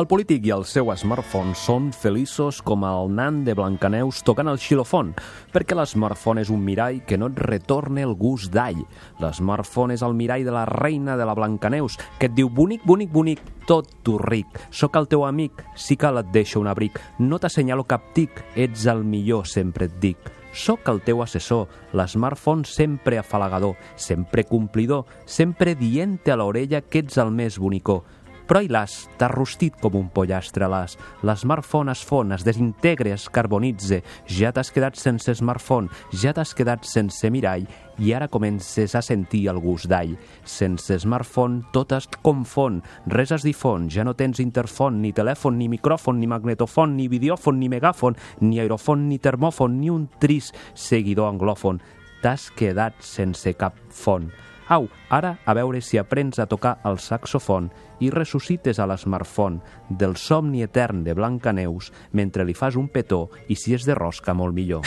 El polític i el seu smartphone són feliços com el nan de Blancaneus tocant el xilofon, perquè l'smartphone és un mirall que no et retorna el gust d'all. L'smartphone és el mirall de la reina de la Blancaneus, que et diu bonic, bonic, bonic, tot tu ric. Soc el teu amic, sí que et deixo un abric. No t'assenyalo cap tic, ets el millor, sempre et dic. Soc el teu assessor, l'smartphone sempre afalagador, sempre complidor, sempre dient-te a l'orella que ets el més bonicó però i l'as, t'ha rostit com un pollastre l'as. L'smartphone es fon, es desintegra, es carbonitze. Ja t'has quedat sense smartphone, ja t'has quedat sense mirall i ara comences a sentir el gust d'all. Sense smartphone tot es confon, res es difon, ja no tens interfon, ni telèfon, ni micròfon, ni magnetofon, ni videòfon, ni megàfon, ni aerofon, ni termòfon, ni un trist seguidor anglòfon. T'has quedat sense cap font. Au, ara a veure si aprens a tocar el saxofon i ressuscites a l'smartphone del somni etern de Blancaneus mentre li fas un petó i si és de rosca molt millor.